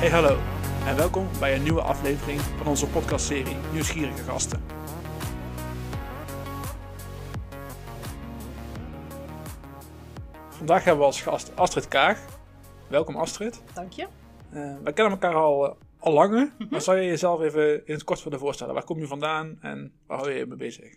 Hey hallo en welkom bij een nieuwe aflevering van onze podcastserie Nieuwsgierige Gasten. Vandaag hebben we als gast Astrid Kaag. Welkom Astrid. Dank je. Uh, wij kennen elkaar al, uh, al langer, maar zou je jezelf even in het kort willen voorstellen? Waar kom je vandaan en waar hou je je mee bezig?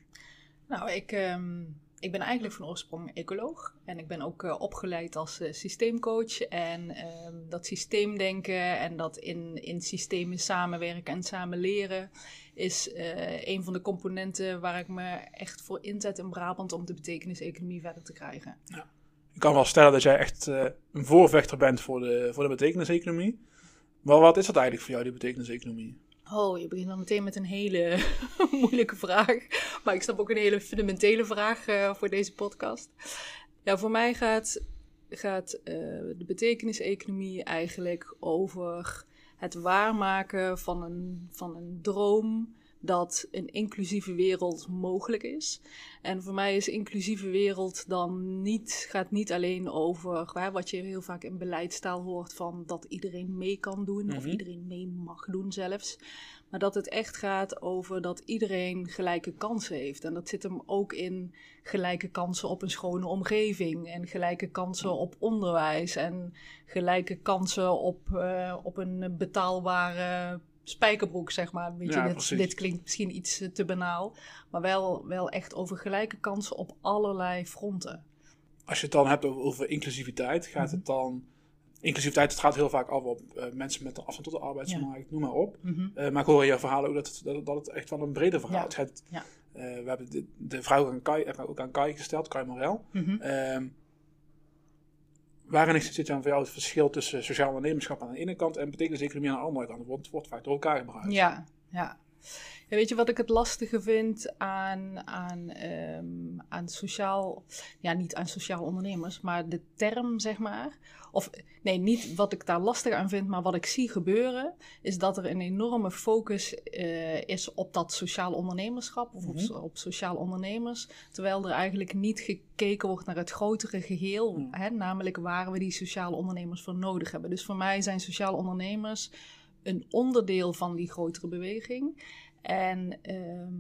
Nou, ik, um, ik ben eigenlijk van oorsprong ecoloog en ik ben ook uh, opgeleid als uh, systeemcoach. En um, dat systeemdenken en dat in, in systemen samenwerken en samen leren is uh, een van de componenten waar ik me echt voor inzet in Brabant om de betekenis-economie verder te krijgen. Ja. Ik kan wel stellen dat jij echt een voorvechter bent voor de, voor de betekenis-economie. Maar wat is dat eigenlijk voor jou, die betekenis-economie? Oh, je begint dan meteen met een hele moeilijke vraag. Maar ik snap ook een hele fundamentele vraag uh, voor deze podcast. Ja, voor mij gaat, gaat uh, de betekenis-economie eigenlijk over het waarmaken van een, van een droom dat een inclusieve wereld mogelijk is. En voor mij is inclusieve wereld dan niet, gaat niet alleen over hè, wat je heel vaak in beleidstaal hoort van dat iedereen mee kan doen of Mhm. iedereen mee mag doen zelfs. Maar dat het echt gaat over dat iedereen gelijke kansen heeft. En dat zit hem ook in gelijke kansen op een schone omgeving. En gelijke kansen op onderwijs. En gelijke kansen op, uh, op een betaalbare spijkerbroek, zeg maar. Weet Ja, je, dit, dit klinkt misschien iets eh, te banaal. Maar wel, wel echt over gelijke kansen op allerlei fronten. Als je het dan hebt over, over inclusiviteit, gaat Mhm. het dan... Inclusiviteit, het gaat heel vaak af op eh, mensen met een afstand tot de arbeidsmarkt, noem maar op. Mhm. Eh, maar ik hoor in jouw verhaal ook dat het, dat, dat het echt wel een breder verhaal is. Ja. we hebben de, de vraag ook aan Kai, ook aan Kai gesteld, Kai Morel. Mhm. Ehm, waarin zit dan voor jou het verschil tussen sociaal ondernemerschap aan de ene kant en betekenis-economie aan de andere kant? Want het wordt vaak door elkaar gebruikt. Ja, ja. Ja, weet je wat ik het lastige vind aan, aan, ehm, aan sociaal, ja niet aan sociaal ondernemers, maar de term zeg maar, of nee, niet wat ik daar lastig aan vind, maar wat ik zie gebeuren, is dat er een enorme focus eh, is op dat sociaal ondernemerschap of op, Mhm. op sociaal ondernemers, terwijl er eigenlijk niet gekeken wordt naar het grotere geheel, Mhm. hè, namelijk waar we die sociale ondernemers voor nodig hebben. Dus voor mij zijn sociale ondernemers een onderdeel van die grotere beweging. En, ehm,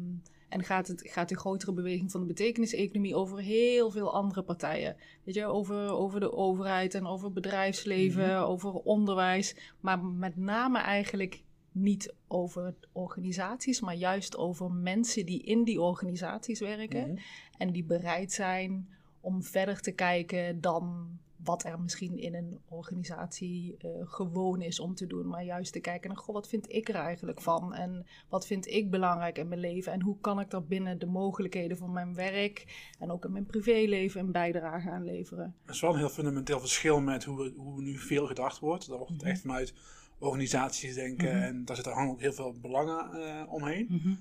en gaat, het, gaat de grotere beweging van de betekenis-economie over heel veel andere partijen. Weet je, over, over de overheid en over bedrijfsleven, Mhm. over onderwijs. Maar met name eigenlijk niet over organisaties, maar juist over mensen die in die organisaties werken. Mhm. En die bereid zijn om verder te kijken dan wat er misschien in een organisatie eh, gewoon is om te doen. Maar juist te kijken naar, goh, wat vind ik er eigenlijk van? En wat vind ik belangrijk in mijn leven? En hoe kan ik daar binnen de mogelijkheden van mijn werk en ook in mijn privéleven een bijdrage aan leveren? Dat is wel een heel fundamenteel verschil met hoe, we- hoe nu veel gedacht wordt. Daar wordt Mhm. echt vanuit organisaties denken Mhm. en daar zitten hangen ook heel veel belangen eh, omheen.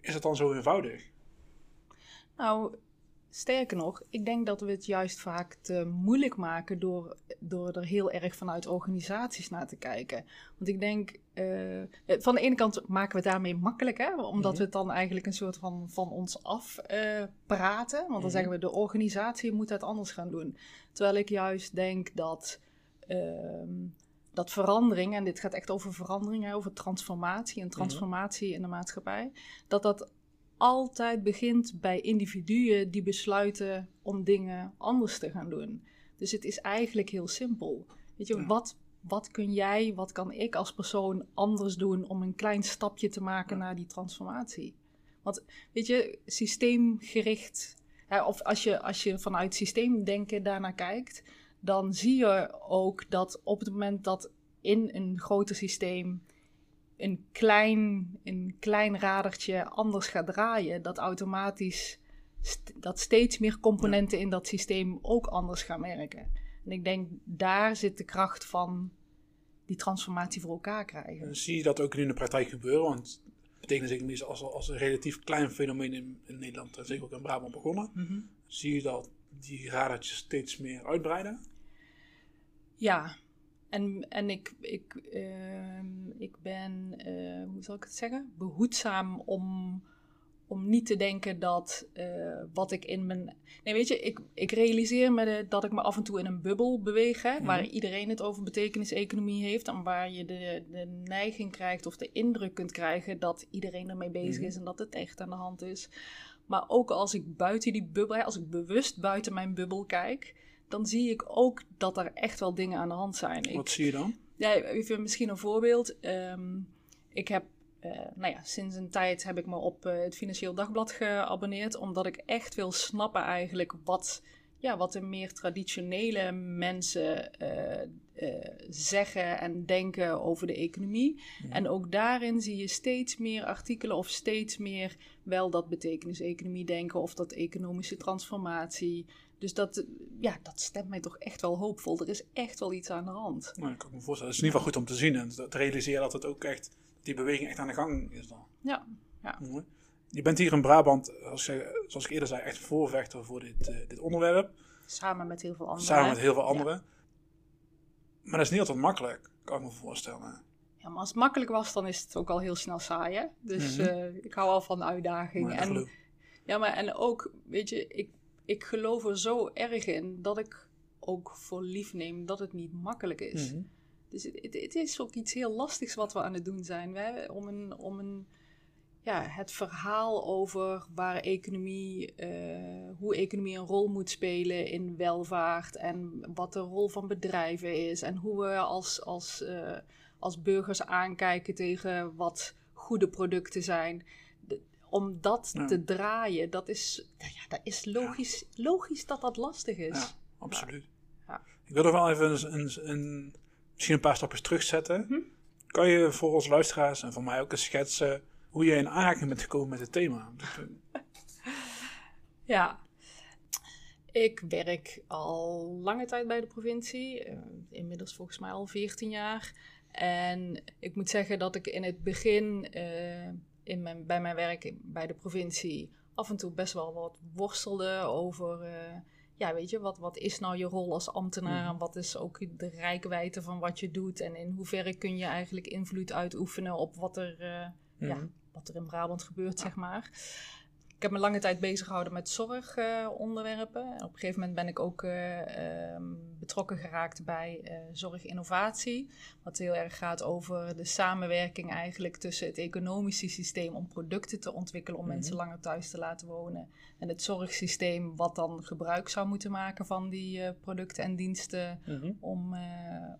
Is het dan zo eenvoudig? Nou, sterker nog, ik denk dat we het juist vaak te moeilijk maken door, door er heel erg vanuit organisaties naar te kijken. Want ik denk, eh, van de ene kant maken we het daarmee makkelijk, hè? omdat Mhm. we het dan eigenlijk een soort van van ons af eh, praten. Want dan Mhm. zeggen we, de organisatie moet het anders gaan doen. Terwijl ik juist denk dat. ehm, dat verandering, en dit gaat echt over verandering, hè, over transformatie en transformatie in de maatschappij, dat dat altijd begint bij individuen die besluiten om dingen anders te gaan doen. Dus het is eigenlijk heel simpel. Weet je, Ja. wat, wat kun jij, wat kan ik als persoon anders doen om een klein stapje te maken Ja. naar die transformatie? Want weet je, systeemgericht, of als je, als je vanuit systeemdenken daarnaar kijkt, dan zie je ook dat op het moment dat in een groter systeem een klein, een klein radertje anders gaat draaien, dat automatisch st- dat steeds meer componenten in dat systeem ook anders gaan werken. En ik denk daar zit de kracht van die transformatie voor elkaar krijgen. Eh, Zie je dat ook nu in de praktijk gebeuren? Want betekenis-economie is als, als een relatief klein fenomeen in, in Nederland en zeker ook in Brabant begonnen. Mhm. Zie je dat die radertjes steeds meer uitbreiden? Ja, en, en ik, ik, ehm, ik ben, eh, hoe zal ik het zeggen, behoedzaam om, om niet te denken dat uh, wat ik in mijn. Nee, weet je, ik, ik realiseer me de, dat ik me af en toe in een bubbel beweeg. Hè, Waar Mhm. iedereen het over betekenis-economie heeft. En waar je de, de neiging krijgt of de indruk kunt krijgen dat iedereen ermee bezig Mhm. is en dat het echt aan de hand is. Maar ook als ik buiten die bubbel, hè, als ik bewust buiten mijn bubbel kijk, dan zie ik ook dat er echt wel dingen aan de hand zijn. Ik, Wat zie je dan? ja, even misschien een voorbeeld. Ehm, ik heb, eh, nou ja, sinds een tijd heb ik me op eh, het Financieel Dagblad geabonneerd, omdat ik echt wil snappen eigenlijk wat, ja, wat de meer traditionele mensen eh, zeggen en denken over de economie. En ook daarin zie je steeds meer artikelen of steeds meer wel dat betekenis-economie denken of dat economische transformatie. Dus dat, ja, dat stemt mij toch echt wel hoopvol. Er is echt wel iets aan de hand. Nou, ik kan me voorstellen. Het is in ieder geval goed om te zien en te realiseren dat het ook echt, die beweging echt aan de gang is dan. Ja, Mooi. Je bent hier in Brabant, als ik, zoals ik eerder zei, echt voorvechter voor dit, eh, dit onderwerp. samen met heel veel anderen. Samen met heel veel anderen. Maar dat is niet altijd makkelijk, kan ik me voorstellen. Ja, maar als het makkelijk was, dan is het ook al heel snel saai. Hè? Dus Mhm. eh, ik hou al van uitdaging. Maar ik En, ja, maar en ook, weet je, ik, ik geloof er zo erg in dat ik ook voor lief neem dat het niet makkelijk is. Mhm. Dus het, het, het is ook iets heel lastigs wat we aan het doen zijn. Hè? Om, een, om een, ja, het verhaal over waar economie, eh, hoe economie een rol moet spelen in welvaart en wat de rol van bedrijven is en hoe we als, als, eh, als burgers aankijken tegen wat goede producten zijn. Om dat Ja. te draaien, dat is, nou ja, dat is logisch, logisch dat dat lastig is. Ja, absoluut. Ja. Ik wil er wel even een, een, een- misschien een paar stapjes terugzetten. Mhm. Kan je voor ons luisteraars en voor mij ook eens schetsen hoe je in aanraking bent gekomen met het thema? Ja. Ik werk al lange tijd bij de provincie. eh, inmiddels volgens mij al 14 jaar. En ik moet zeggen dat ik in het begin eh, in mijn, bij mijn werk bij de provincie af en toe best wel wat worstelde over. eh, ja, weet je, wat, wat is nou je rol als ambtenaar? Mhm. En wat is ook de rijkwijde van wat je doet? En in hoeverre kun je eigenlijk invloed uitoefenen op wat er, eh, ja, Mhm. wat er in Brabant gebeurt, zeg maar. Ik heb me lange tijd bezig gehouden met zorgonderwerpen. en op een gegeven moment ben ik ook eh, ehm, betrokken geraakt bij eh, zorginnovatie. Wat heel erg gaat over de samenwerking eigenlijk tussen het economische systeem om producten te ontwikkelen om Mhm. mensen langer thuis te laten wonen. En het zorgsysteem wat dan gebruik zou moeten maken van die eh, producten en diensten Mhm. om,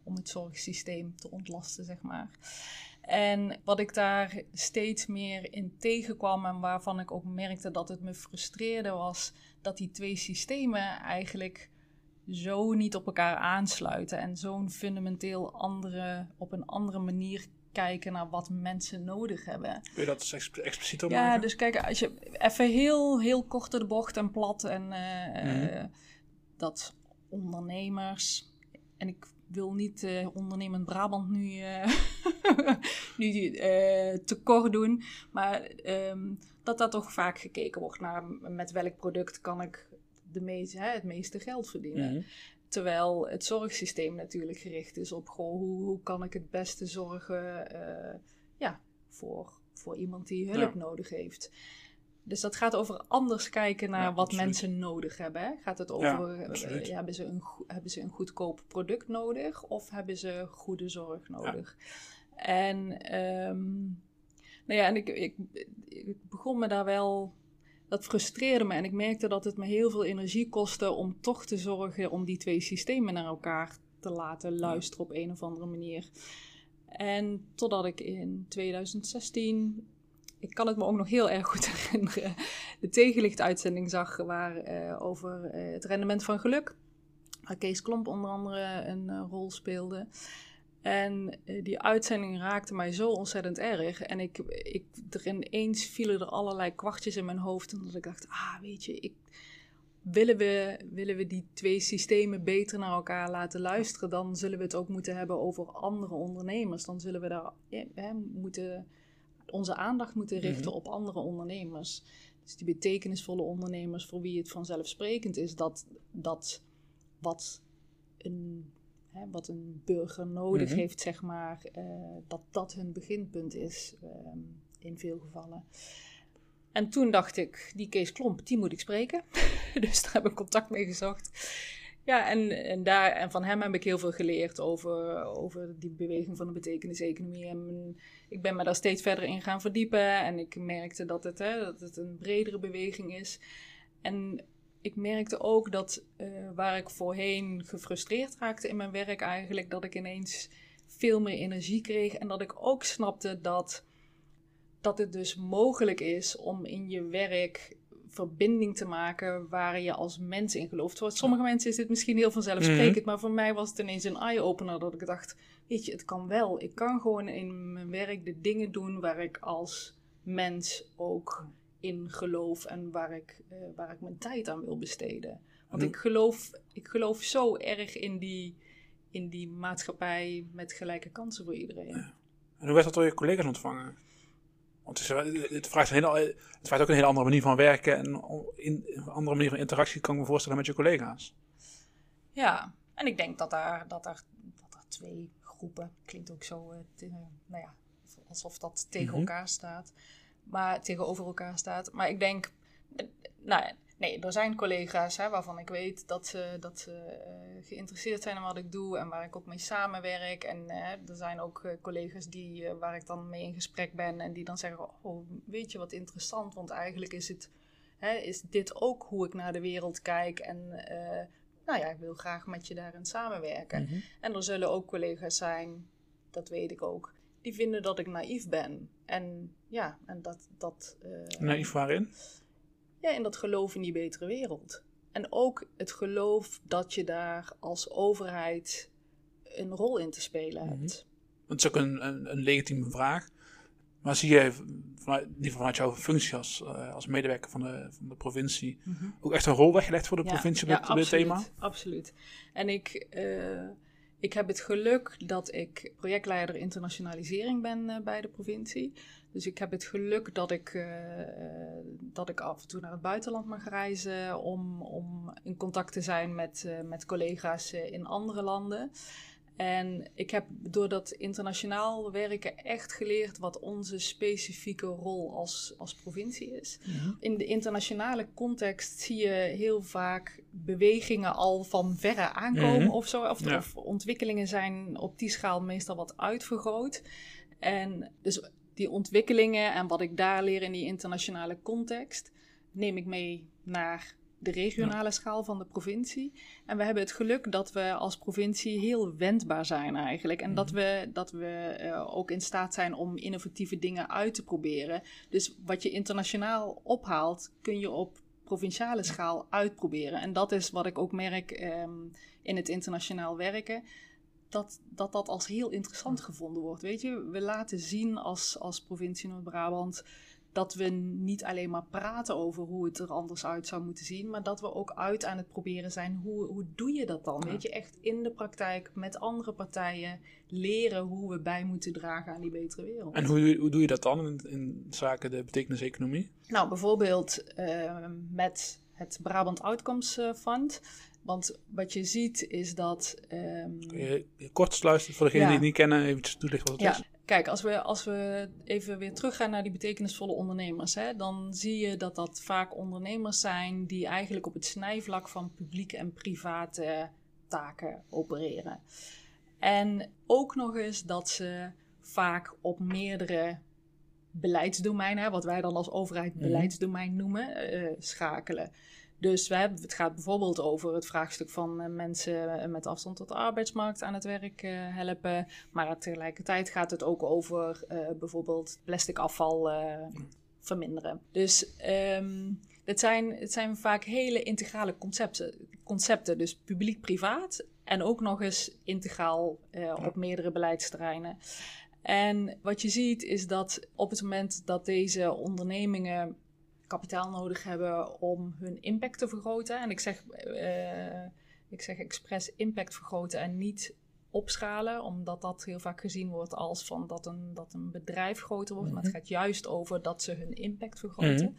om het zorgsysteem te ontlasten, zeg maar. En wat ik daar steeds meer in tegenkwam en waarvan ik ook merkte dat het me frustreerde, was dat die twee systemen eigenlijk zo niet op elkaar aansluiten en zo'n fundamenteel andere, op een andere manier kijken naar wat mensen nodig hebben. Wil je dat eens exp- explicieter Ja, maken? dus kijk, als je even heel, heel kort de bocht en plat en eh, Mhm. eh, dat ondernemers, en ik wil niet eh, ondernemend Brabant nu, eh nu eh, tekort doen, maar ehm, dat daar toch vaak gekeken wordt naar met welk product kan ik de meeste, hè, het meeste geld verdienen. Mhm. Terwijl het zorgsysteem natuurlijk gericht is op goh, hoe, hoe kan ik het beste zorgen ja, voor, voor iemand die hulp Ja. nodig heeft. Dus dat gaat over anders kijken naar Ja, wat absoluut. mensen nodig hebben. Hè? Gaat het over, eh, ja, hebben, ze een, hebben ze een goedkoop product nodig of hebben ze goede zorg nodig? En, ehm, nou ja, en ik, ik, ik begon me daar wel dat frustreerde me en ik merkte dat het me heel veel energie kostte om toch te zorgen om die twee systemen naar elkaar te laten luisteren op een of andere manier. En totdat ik in 2016, ik kan het me ook nog heel erg goed herinneren, de tegenlichtuitzending zag waar, eh, over eh, het rendement van geluk. Waar Kees Klomp onder andere een eh, rol speelde. En die uitzending raakte mij zo ontzettend erg. En ik, ik, er ineens vielen er allerlei kwartjes in mijn hoofd. En dat ik dacht, ah, weet je, ik, willen, we, willen we die twee systemen beter naar elkaar laten luisteren, dan zullen we het ook moeten hebben over andere ondernemers. Dan zullen we daar moeten, onze aandacht moeten richten Mhm. op andere ondernemers. Dus die betekenisvolle ondernemers voor wie het vanzelfsprekend is dat, dat wat een hè, wat een burger nodig Mhm. heeft, zeg maar, eh, dat dat hun beginpunt is ehm, in veel gevallen. En toen dacht ik, die Kees Klomp, die moet ik spreken. dus daar heb ik contact mee gezocht. Ja, en, en, daar, en van hem heb ik heel veel geleerd over, over die beweging van de betekeniseconomie. En ik ben me daar steeds verder in gaan verdiepen. En ik merkte dat het, hè, dat het een bredere beweging is. En ik merkte ook dat uh, waar ik voorheen gefrustreerd raakte in mijn werk eigenlijk, dat ik ineens veel meer energie kreeg. En dat ik ook snapte dat, dat het dus mogelijk is om in je werk verbinding te maken waar je als mens in gelooft. Voor sommige mensen is dit misschien heel vanzelfsprekend, mm maar voor mij was het ineens een eye-opener dat ik dacht, weet je, het kan wel. Ik kan gewoon in mijn werk de dingen doen waar ik als mens ook in geloof en waar ik, uh, waar ik mijn tijd aan wil besteden. Want ik geloof, ik geloof zo erg in die, in die maatschappij met gelijke kansen voor iedereen. En hoe werd dat door je collega's ontvangen? Want het, is, het, vraagt een hele, het vraagt ook een hele andere manier van werken en in, een andere manier van interactie kan ik me voorstellen met je collega's. Ja, en ik denk dat daar, dat er, dat er twee groepen, klinkt ook zo, uh, nou ja, alsof dat tegen mhm. elkaar staat maar tegenover elkaar staat. Maar ik denk, nou, nee, er zijn collega's hè, waarvan ik weet dat ze, dat ze uh, geïnteresseerd zijn in wat ik doe en waar ik ook mee samenwerk. En uh, er zijn ook uh, collega's die, waar ik dan mee in gesprek ben en die dan zeggen: Oh, weet je wat interessant? Want eigenlijk is, het, hè, is dit ook hoe ik naar de wereld kijk. En nou ja, ik wil graag met je daarin samenwerken. Mhm. En er zullen ook collega's zijn, dat weet ik ook, die vinden dat ik naïef ben. En ja, en dat... dat naïef waarin? Ja, in dat geloof in die betere wereld. En ook het geloof dat je daar als overheid een rol in te spelen mhm. hebt. Dat is ook een, een, een, legitieme vraag. Maar zie je vanuit, vanuit jouw functie als, uh, als medewerker van de, van de provincie mm ook echt een rol weggelegd voor de provincie op dit, thema? Absoluut. En ik, uh, ik heb het geluk dat ik projectleider internationalisering ben uh, bij de provincie. Dus ik heb het geluk dat ik, uh, dat ik af en toe naar het buitenland mag reizen om, om in contact te zijn met, met collega's in andere landen. En ik heb door dat internationaal werken echt geleerd wat onze specifieke rol als, als provincie is. In de internationale context zie je heel vaak bewegingen al van verre aankomen mhm. of zo. Of, of, ontwikkelingen zijn op die schaal meestal wat uitvergroot. En dus die ontwikkelingen en wat ik daar leer in die internationale context, neem ik mee naar de regionale schaal van de provincie. En we hebben het geluk dat we als provincie heel wendbaar zijn eigenlijk. En dat mhm. we, dat we uh, ook in staat zijn om innovatieve dingen uit te proberen. Dus wat je internationaal ophaalt, kun je op provinciale schaal uitproberen. En dat is wat ik ook merk um, in het internationaal werken. Dat, dat dat als heel interessant gevonden wordt. Weet je, we laten zien als, als provincie Noord-Brabant dat we niet alleen maar praten over hoe het er anders uit zou moeten zien, maar dat we ook uit aan het proberen zijn. Hoe, hoe doe je dat dan? Weet je, echt in de praktijk met andere partijen leren hoe we bij moeten dragen aan die betere wereld. En hoe, hoe doe je dat dan in, in zaken de betekeniseconomie? Nou, bijvoorbeeld uh, met het Brabant Outcomes Fund. Want wat je ziet is dat. Um, Kun je, kort sluiten voor degenen die het niet kennen, even toelichten wat het ja. is? Kijk, als we, als we even weer teruggaan naar die betekenisvolle ondernemers, hè, dan zie je dat dat vaak ondernemers zijn die eigenlijk op het snijvlak van publieke en private taken opereren. En ook nog eens dat ze vaak op meerdere beleidsdomeinen, wat wij dan als overheid mhm. beleidsdomein noemen, uh, schakelen. Dus we hebben, het gaat bijvoorbeeld over het vraagstuk van uh, mensen eh, met afstand tot de arbeidsmarkt aan het werk uh, helpen. Maar tegelijkertijd gaat het ook over bijvoorbeeld plastic afval verminderen. Dus um, het, zijn, het zijn vaak hele integrale concepten. concepten dus publiek-privaat en ook nog eens integraal op meerdere beleidsterreinen. En wat je ziet is dat op het moment dat deze ondernemingen kapitaal nodig hebben om hun impact te vergroten. En ik zeg, uh, ik zeg expres impact vergroten en niet opschalen, omdat dat heel vaak gezien wordt als van dat een, dat een bedrijf groter wordt. Maar het mhm. gaat juist over dat ze hun impact vergroten. Mhm.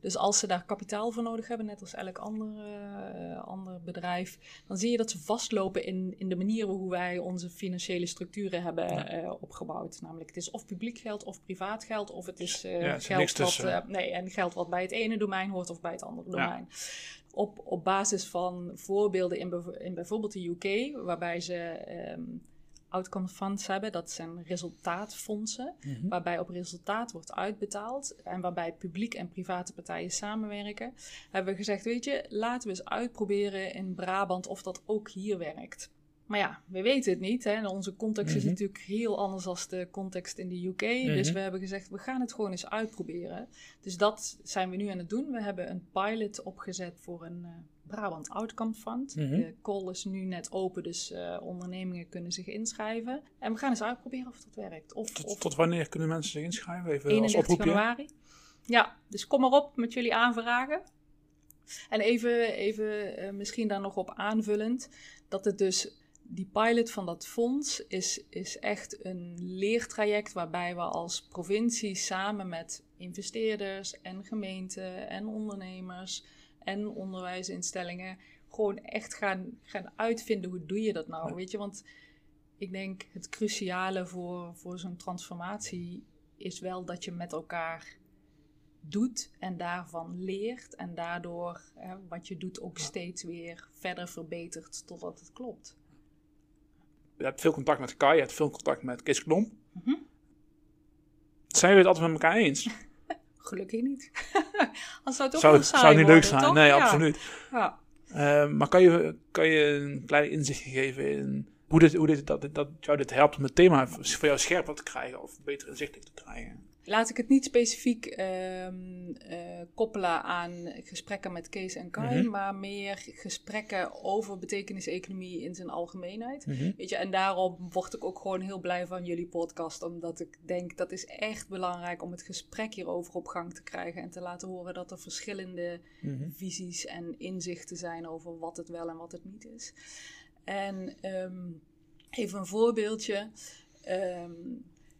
Dus als ze daar kapitaal voor nodig hebben, net als elk ander, uh, ander bedrijf, dan zie je dat ze vastlopen in, in de manier hoe wij onze financiële structuren hebben uh, opgebouwd. Namelijk, het is of publiek geld of privaat geld, of het is uh, ja, geld, wat, nee, en geld wat bij het ene domein hoort of bij het andere domein. Op, op basis van voorbeelden in, in bijvoorbeeld de UK, waarbij ze. Um, outcome funds hebben. Dat zijn resultaatfondsen, mhm. waarbij op resultaat wordt uitbetaald en waarbij publiek en private partijen samenwerken. Hebben we gezegd, weet je, laten we eens uitproberen in Brabant of dat ook hier werkt. Maar ja, we weten het niet. Hè. Onze context is mhm. natuurlijk heel anders dan de context in de UK. Dus mhm. we hebben gezegd, we gaan het gewoon eens uitproberen. Dus dat zijn we nu aan het doen. We hebben een pilot opgezet voor een uh, Brabant Outcome Fund. Mhm. De call is nu net open, dus uh, ondernemingen kunnen zich inschrijven. En we gaan eens uitproberen of dat werkt. Of, tot, of... tot wanneer kunnen mensen zich inschrijven? Even 31 januari. Ja, dus kom maar op met jullie aanvragen. En even, even uh, misschien daar nog op aanvullend, dat het dus die pilot van dat fonds is, is echt een leertraject waarbij we als provincie samen met investeerders en gemeenten en ondernemers en onderwijsinstellingen gewoon echt gaan, gaan uitvinden hoe doe je dat nou, weet je? Want ik denk het cruciale voor, voor zo'n transformatie is wel dat je met elkaar doet en daarvan leert en daardoor hè, wat je doet ook steeds weer verder verbetert totdat het klopt je hebt veel contact met Kai, je hebt veel contact met Kees Klomp. Mm Zijn jullie het altijd met elkaar eens? Gelukkig niet. Als het ook zou, het, zou niet leuk zijn? Nee, absoluut. Ja. Uh, maar kan je, kan je een klein inzicht geven in hoe, dit, hoe dit, dat, dat jou dit helpt om het thema voor jou scherper te krijgen of beter inzichtelijk te krijgen? Laat ik het niet specifiek ehm, eh, koppelen aan gesprekken met Kees en Kai, mhm. maar meer gesprekken over betekenis-economie in zijn algemeenheid. Mhm. Weet je, en daarom word ik ook gewoon heel blij van jullie podcast, omdat ik denk dat is echt belangrijk om het gesprek hierover op gang te krijgen en te laten horen dat er verschillende mhm. visies en inzichten zijn over wat het wel en wat het niet is. En ehm, even een voorbeeldje. Ehm,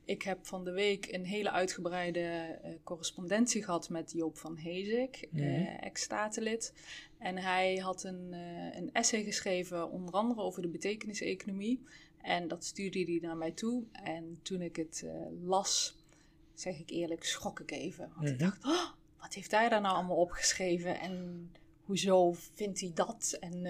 ik heb van de week een hele uitgebreide uh, correspondentie gehad met Joop van Hezik, mm ex-statenlid. En hij had een, uh, een essay geschreven, onder andere over de betekeniseconomie. En dat stuurde hij naar mij toe. En toen ik het las, zeg ik eerlijk, schrok ik even. Want ik mhm. dacht, oh, wat heeft hij daar nou allemaal opgeschreven? En hoezo vindt hij dat? En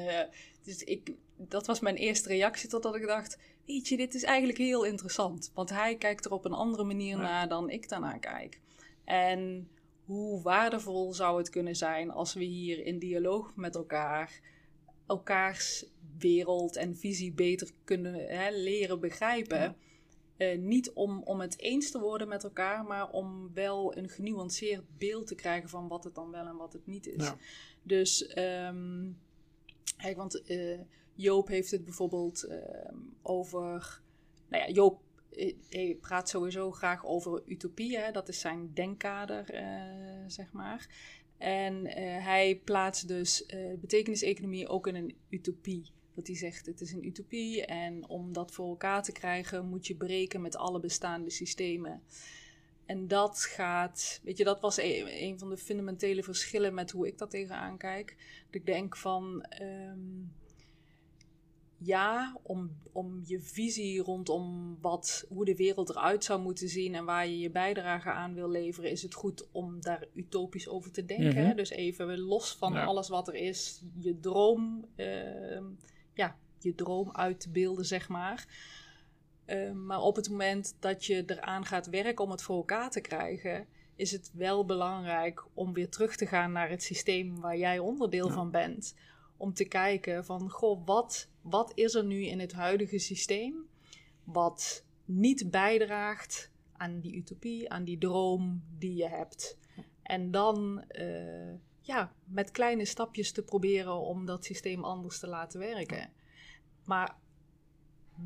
dus ik, dat was mijn eerste reactie totdat ik dacht weet je, dit is eigenlijk heel interessant. Want hij kijkt er op een andere manier naar dan ik daarnaar kijk. En hoe waardevol zou het kunnen zijn als we hier in dialoog met elkaar elkaars wereld en visie beter kunnen hè, leren begrijpen. Eh, niet om, om het eens te worden met elkaar, maar om wel een genuanceerd beeld te krijgen van wat het dan wel en wat het niet is. Dus, um, kijk, want uh, Joop heeft het bijvoorbeeld ehm, over. Nou ja, Joop eh, praat sowieso graag over utopie. Dat is zijn denkkader, uh, zeg maar. En eh, hij plaatst dus uh, betekeniseconomie ook in een utopie. Dat hij zegt, het is een utopie en om dat voor elkaar te krijgen moet je breken met alle bestaande systemen. En dat gaat, weet je, dat was een, van de fundamentele verschillen met hoe ik dat tegenaan kijk. Dat ik denk van, um, ja, om, om je visie rondom wat, hoe de wereld eruit zou moeten zien en waar je je bijdrage aan wil leveren, is het goed om daar utopisch over te denken. Mhm. Dus even los van alles wat er is, je droom, uh, ja, je droom uit te beelden, zeg maar. Uh, maar op het moment dat je eraan gaat werken om het voor elkaar te krijgen, is het wel belangrijk om weer terug te gaan naar het systeem waar jij onderdeel van bent om te kijken van, goh, wat, wat is er nu in het huidige systeem wat niet bijdraagt aan die utopie, aan die droom die je hebt. En dan uh, ja, met kleine stapjes te proberen om dat systeem anders te laten werken. Maar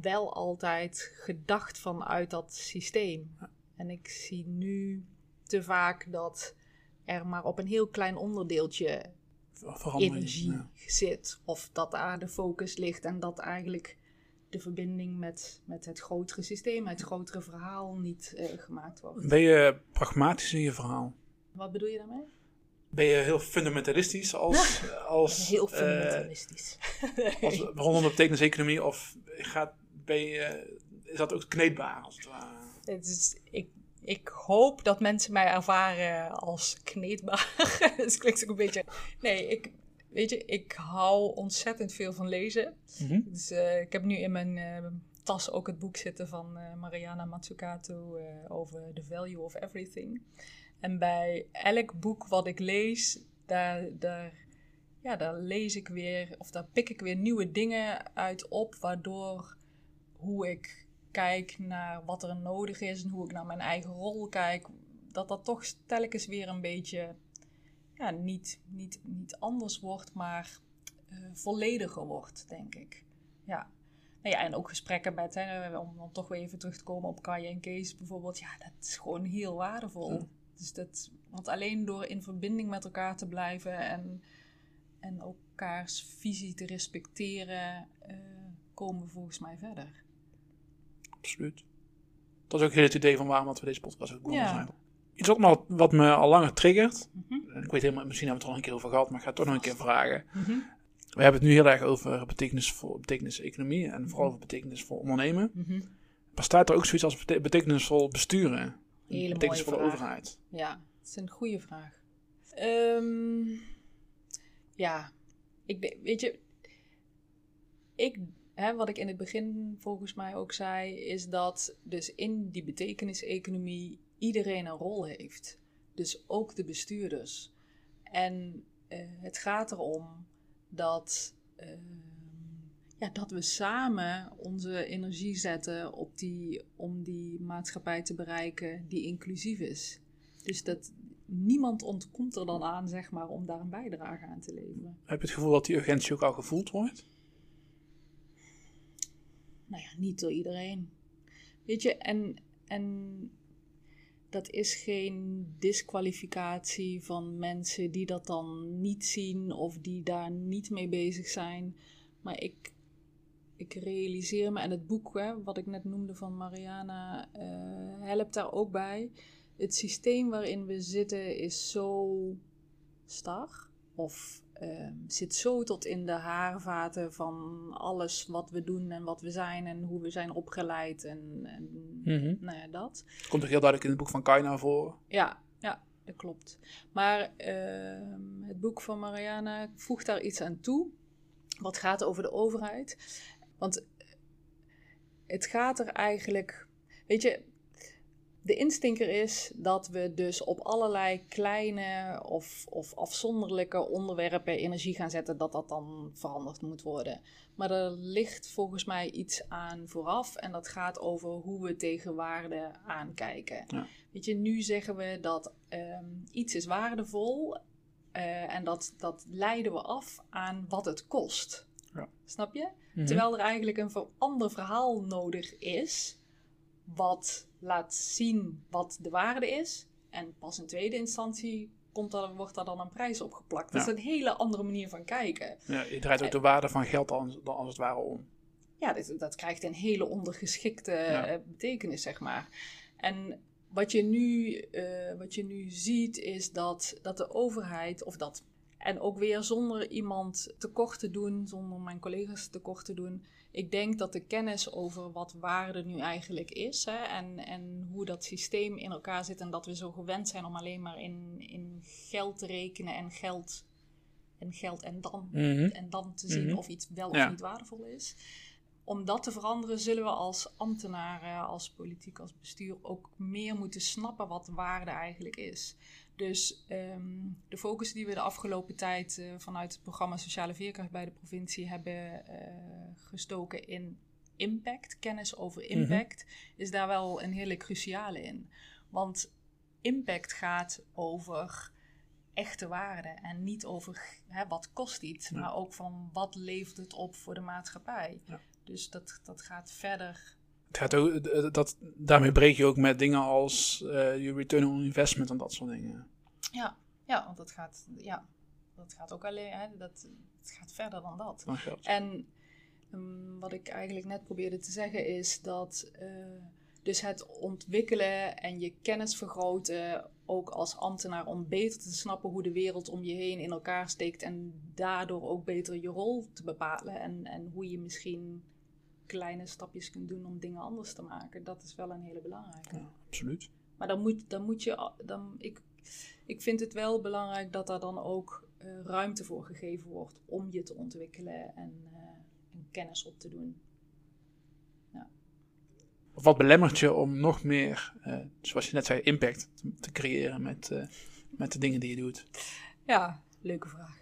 wel altijd gedacht vanuit dat systeem. En ik zie nu te vaak dat er maar op een heel klein onderdeeltje energie zit. Of dat daar de focus ligt en dat eigenlijk de verbinding met, met het grotere systeem, het grotere verhaal niet uh, gemaakt wordt. Ben je pragmatisch in je verhaal? Wat bedoel je daarmee? Ben je heel fundamentalistisch als... als heel fundamentalistisch. Uh, als, rondom de betekenis-economie of gaat, ben je, is dat ook kneedbaar als het ware? Het is, ik, ik hoop dat mensen mij ervaren als kneedbaar. dat klinkt ook een beetje... Nee, ik, weet je, ik hou ontzettend veel van lezen. Mhm. Dus uh, ik heb nu in mijn uh, tas ook het boek zitten van uh, Mariana Mazzucato over The Value of Everything. En bij elk boek wat ik lees, daar, daar, ja, daar lees ik weer, of daar pik ik weer nieuwe dingen uit op, waardoor hoe ik kijk naar wat er nodig is en hoe ik naar mijn eigen rol kijk, dat dat toch telkens weer een beetje ja, niet, niet, niet anders wordt, maar uh, vollediger wordt, denk ik. Ja. Nou ja, en ook gesprekken met, hè, om dan toch weer even terug te komen op Kaya en Kees bijvoorbeeld. Ja, dat is gewoon heel waardevol. Dus dat, want alleen door in verbinding met elkaar te blijven en, en elkaars visie te respecteren, uh, komen we volgens mij verder. Absoluut. Dat is ook heel het idee van waarom we deze podcast ook begonnen ja. zijn. Iets wat me, wat me al langer triggert. Mhm. Ik weet helemaal, misschien hebben we het al een keer over gehad, maar ik ga het toch nog een keer vragen. Mhm. We hebben het nu heel erg over betekenisvol, betekenis-economie en vooral over betekenisvol ondernemen. Mm Maar staat er ook zoiets als betekenisvol besturen? Hele betekenisvolle overheid? Ja, dat is een goede vraag. Um, ja, ik, weet je, ik, hè, wat ik in het begin volgens mij ook zei, is dat dus in die betekenis-economie iedereen een rol heeft. Dus ook de bestuurders. En uh, het gaat erom dat, uh, ja, dat we samen onze energie zetten op die, om die maatschappij te bereiken die inclusief is. Dus dat niemand ontkomt er dan aan, zeg maar, om daar een bijdrage aan te leveren. Heb je het gevoel dat die urgentie ook al gevoeld wordt? Nou ja, niet door iedereen. Weet je, en, en dat is geen disqualificatie van mensen die dat dan niet zien of die daar niet mee bezig zijn. Maar ik, ik realiseer me, en het boek hè, wat ik net noemde van Mariana uh, helpt daar ook bij. Het systeem waarin we zitten is zo star of uh, zit zo tot in de haarvaten van alles wat we doen en wat we zijn en hoe we zijn opgeleid en, en mm nou ja, dat. Komt toch heel duidelijk in het boek van Kai naar voren? Ja, ja, dat klopt. Maar uh, het boek van Mariana voegt daar iets aan toe, wat gaat over de overheid. Want het gaat er eigenlijk, weet je, de instinker is dat we dus op allerlei kleine of, of afzonderlijke onderwerpen energie gaan zetten, dat dat dan veranderd moet worden. Maar er ligt volgens mij iets aan vooraf en dat gaat over hoe we tegen waarde aankijken. Ja. Weet je, nu zeggen we dat ehm, iets is waardevol uh, en dat, dat leiden we af aan wat het kost. Ja. Snap je? Mhm. Terwijl er eigenlijk een ander verhaal nodig is wat laat zien wat de waarde is. En pas in tweede instantie komt er, wordt daar dan een prijs op geplakt. Dat is een hele andere manier van kijken. Ja, je draait ook de waarde van geld dan, als het ware om. Ja, dat, dat krijgt een hele ondergeschikte eh, betekenis, zeg maar. En wat je nu, uh, wat je nu ziet is dat, dat de overheid, of dat, en ook weer zonder iemand tekort te doen, zonder mijn collega's tekort te doen, ik denk dat de kennis over wat waarde nu eigenlijk is hè, en, en hoe dat systeem in elkaar zit en dat we zo gewend zijn om alleen maar in, in geld te rekenen en geld en geld en dan, mhm. en dan te zien mhm. of iets wel of niet waardevol is. Om dat te veranderen zullen we als ambtenaren, als politiek, als bestuur ook meer moeten snappen wat waarde eigenlijk is. Dus ehm, de focus die we de afgelopen tijd uh, vanuit het programma Sociale Veerkracht bij de provincie hebben uh, gestoken in impact, kennis over mhm. impact, is daar wel een hele cruciale in. Want impact gaat over echte waarde en niet over hè, wat kost iets, maar ook van wat levert het op voor de maatschappij. Ja. Dus dat, dat gaat verder het gaat ook, dat, daarmee breek je ook met dingen als uh, je return on investment en dat soort dingen. Ja, ja want dat gaat, ja, dat gaat ook alleen, hè, dat, het gaat verder dan dat. en um, wat ik eigenlijk net probeerde te zeggen is dat uh, dus het ontwikkelen en je kennis vergroten ook als ambtenaar om beter te snappen hoe de wereld om je heen in elkaar steekt en daardoor ook beter je rol te bepalen en, en hoe je misschien kleine stapjes kunt doen om dingen anders te maken. Dat is wel een hele belangrijke. Ja, absoluut. Maar dan moet, dan moet je, dan, ik, ik vind het wel belangrijk dat er dan ook uh, ruimte voor gegeven wordt om je te ontwikkelen en, uh, en kennis op te doen. wat belemmert je om nog meer, uh, zoals je net zei, impact te, te creëren met, met de dingen die je doet? Ja, leuke vraag.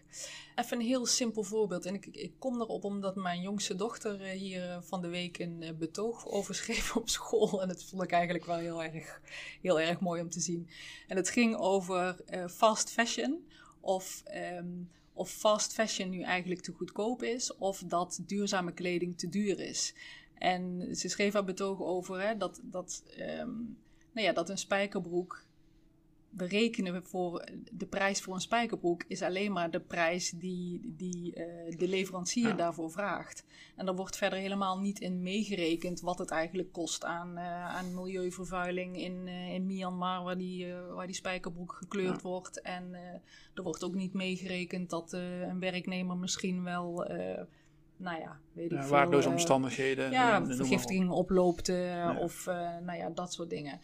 Even een heel simpel voorbeeld. En ik, ik kom erop omdat mijn jongste dochter uh, hier van de week een betoog over schreef op school. En dat vond ik eigenlijk wel heel erg, heel erg mooi om te zien. En het ging over fast fashion. Of, um, of fast fashion nu eigenlijk te goedkoop is. Of dat duurzame kleding te duur is. En ze schreef haar betoog over hè, dat, dat, um, nou ja, dat een spijkerbroek berekenen voor de prijs voor een spijkerbroek is alleen maar de prijs die, die uh, de leverancier daarvoor vraagt. En er wordt verder helemaal niet in meegerekend wat het eigenlijk kost aan, uh, aan milieuvervuiling in, uh, in Myanmar, waar die, waar die spijkerbroek gekleurd ja. wordt. En er wordt ook niet meegerekend dat een werknemer misschien wel nou ja, weet ik ja, Waardeloze omstandigheden. Ja, vergiftiging oploopt uh, of uh, nou ja, dat soort dingen.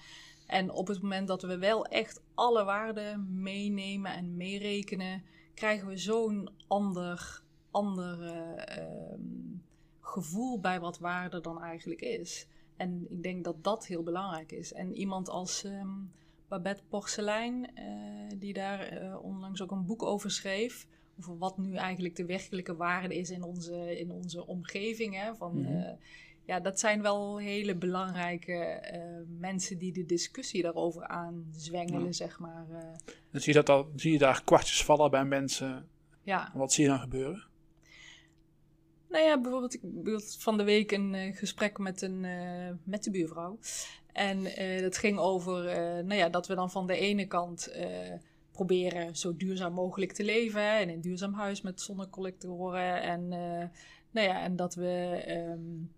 En op het moment dat we wel echt alle waarden meenemen en meerekenen, krijgen we zo'n ander, ander ehm, gevoel bij wat waarde dan eigenlijk is. En ik denk dat dat heel belangrijk is. En iemand als um, Babette Porcelein, die daar onlangs ook een boek over schreef, over wat nu eigenlijk de werkelijke waarde is in onze, in onze omgeving. Hè? Van, mm -hmm. uh, ja, dat zijn wel hele belangrijke uh, mensen die de discussie daarover aanzwengelen, ja. zeg maar. Uh. Dan zie je, dat al, zie je daar kwartjes vallen bij mensen. Ja. Wat zie je dan gebeuren? Nou ja, bijvoorbeeld, ik had van de week een uh, gesprek met, een, met de buurvrouw. En dat ging over nou ja, dat we dan van de ene kant proberen zo duurzaam mogelijk te leven. Hè, in een duurzaam huis met zonnecollectoren. En, nou ja, en dat we um,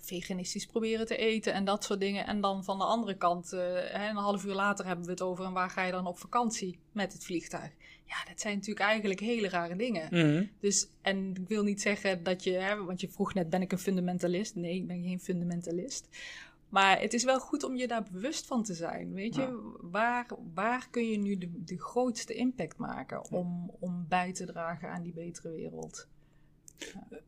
veganistisch proberen te eten en dat soort dingen. En dan van de andere kant, uh, hè, een half uur later hebben we het over... en waar ga je dan op vakantie met het vliegtuig? Ja, dat zijn natuurlijk eigenlijk hele rare dingen. Mm -hmm. Dus, en ik wil niet zeggen dat je... Hè, want je vroeg net, ben ik een fundamentalist? Nee, ik ben geen fundamentalist. Maar het is wel goed om je daar bewust van te zijn. Weet je, ja. waar, waar kun je nu de, de grootste impact maken om, om bij te dragen aan die betere wereld? Ja.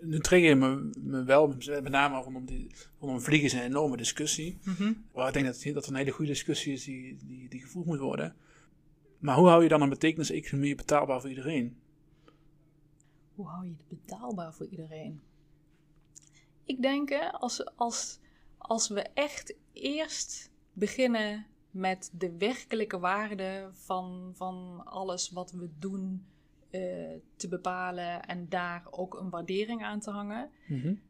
Nu trigger je me, me wel, met name rondom, die, rondom vliegen is een enorme discussie. Mm -hmm. Waar ik denk dat, dat een hele goede discussie is die, die, die gevoerd moet worden. Maar hoe hou je dan een betekenis-economie betaalbaar voor iedereen? Hoe hou je het betaalbaar voor iedereen? Ik denk als, als, als we echt eerst beginnen met de werkelijke waarde van, van alles wat we doen uh, te bepalen en daar ook een waardering aan te hangen, mm -hmm.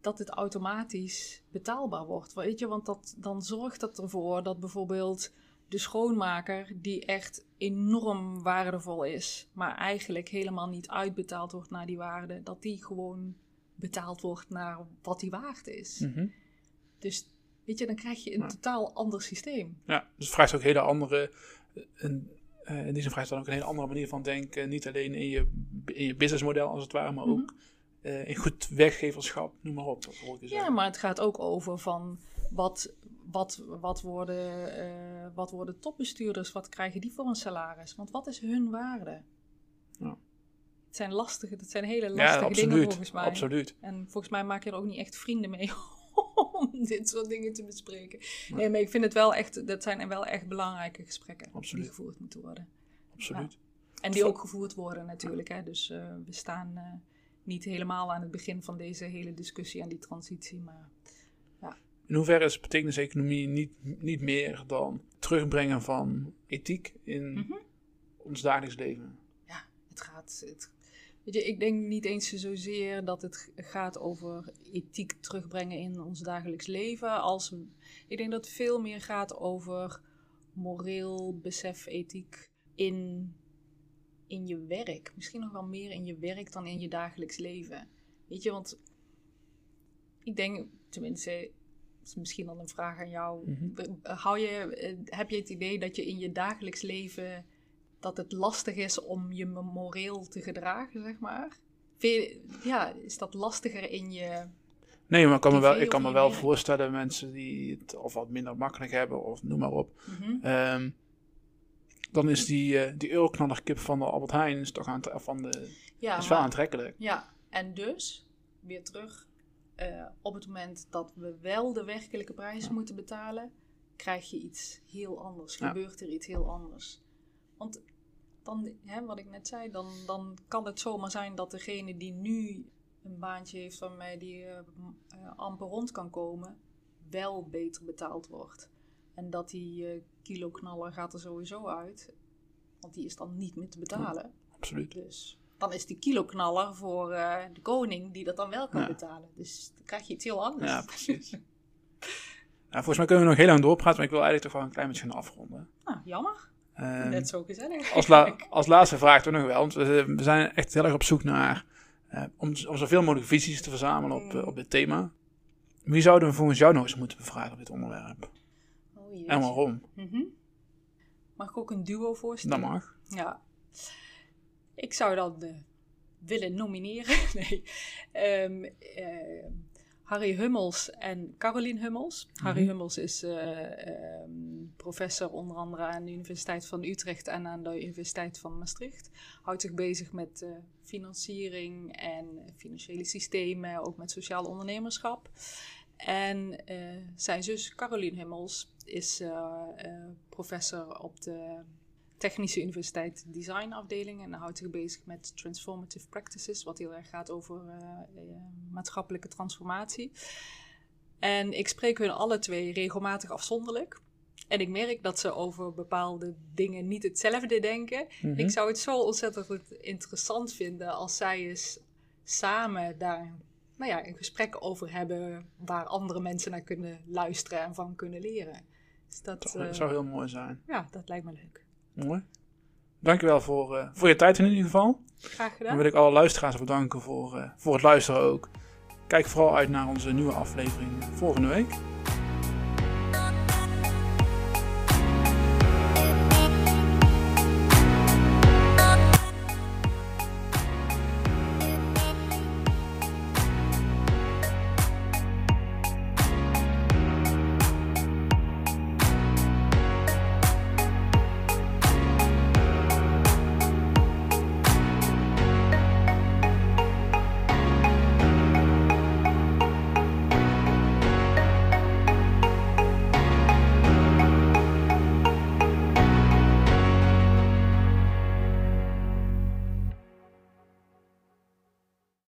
dat het automatisch betaalbaar wordt. Weet je, want dat, dan zorgt dat ervoor dat bijvoorbeeld de schoonmaker, die echt enorm waardevol is, maar eigenlijk helemaal niet uitbetaald wordt naar die waarde, dat die gewoon betaald wordt naar wat die waard is. Mm -hmm. Dus weet je, dan krijg je een ja. totaal ander systeem. Ja, dus het vraagt ook hele andere. Een, uh, in die zin vraagt dan ook een hele andere manier van denken. Niet alleen in je, in je businessmodel als het ware, maar mm -hmm. ook uh, in goed werkgeverschap, noem maar op. ja, maar het gaat ook over van wat, wat, wat, worden, uh, wat worden topbestuurders, wat krijgen die voor een salaris? Want wat is hun waarde? Ja. Het zijn lastige, dat zijn hele lastige ja, absoluut, dingen volgens mij. Absoluut. En volgens mij maak je er ook niet echt vrienden mee om dit soort dingen te bespreken. Nee. nee, maar ik vind het wel echt, dat zijn wel echt belangrijke gesprekken absoluut. die gevoerd moeten worden. Absoluut. Ja. En die ook gevoerd worden natuurlijk. Hè. Dus uh, we staan uh, niet helemaal aan het begin van deze hele discussie en die transitie, maar ja. In hoeverre is betekenis-economie niet, niet meer dan terugbrengen van ethiek in mm -hmm. ons dagelijks leven? Ja, het gaat, het, Weet je, ik denk niet eens zozeer dat het gaat over ethiek terugbrengen in ons dagelijks leven. Als, ik denk dat het veel meer gaat over moreel besef, ethiek in, in je werk. Misschien nog wel meer in je werk dan in je dagelijks leven. Weet je, want ik denk, tenminste, is misschien dan een vraag aan jou. Mhm. Hou je, heb je het idee dat je in je dagelijks leven dat het lastig is om je moreel te gedragen, zeg maar? ja, is dat lastiger in je. Nee, maar ik kan me wel, ik kan me wel voorstellen, mensen die het of wat minder makkelijk hebben, of noem maar op. Mhm. Ehm, dan is die, uh, die euroknallerkip van de Albert Heijn is toch aan van de, ja, is wel aantrekkelijk. Ja, en dus, weer terug, uh, op het moment dat we wel de werkelijke prijs moeten betalen, krijg je iets heel anders. Gebeurt er iets heel anders. Want dan, hè, wat ik net zei, dan, dan kan het zomaar zijn dat degene die nu een baantje heeft waarmee die uh, amper rond kan komen, wel beter betaald wordt. En dat die uh, kiloknaller gaat er sowieso uit, want die is dan niet meer te betalen. absoluut. Dus dan is die kiloknaller voor de koning die dat dan wel kan betalen. Dus dan krijg je iets heel anders. Ja, precies. nou, volgens mij kunnen we nog heel lang doorpraten, maar ik wil eigenlijk toch wel een klein beetje gaan afronden. Nou, jammer. Um, Net zo gezellig. Als, als laatste vraag toch nog wel, want we, we, zijn echt heel erg op zoek naar uh, om, om zoveel mogelijk visies te verzamelen op, uh, op dit thema. Wie zouden we volgens jou nog eens moeten bevragen op dit onderwerp? Oh, en waarom? Mm -hmm. Mag ik ook een duo voorstellen? Dat mag. Ja. Ik zou dan uh, willen nomineren. nee. Um, Harry Hummels en Caroline Hummels. Harry mhm. Hummels is uh, professor onder andere aan de Universiteit van Utrecht en aan de Universiteit van Maastricht. Houdt zich bezig met uh, financiering en financiële systemen, ook met sociaal ondernemerschap. En zijn zus Caroline Hummels is professor op de Technische Universiteit Designafdeling en houdt zich bezig met transformative practices, wat heel erg gaat over uh, maatschappelijke transformatie. En ik spreek hun alle twee regelmatig afzonderlijk. En ik merk dat ze over bepaalde dingen niet hetzelfde denken. Mhm. Ik zou het zo ontzettend interessant vinden als zij eens samen daar nou ja, een gesprek over hebben waar andere mensen naar kunnen luisteren en van kunnen leren. Dus dat, dat zou heel mooi zijn. Ja, dat lijkt me leuk. Mooi. Dankjewel voor, uh, voor je tijd in ieder geval. Graag gedaan. Dan wil ik alle luisteraars bedanken voor, uh, voor het luisteren ook. Kijk vooral uit naar onze nieuwe aflevering volgende week.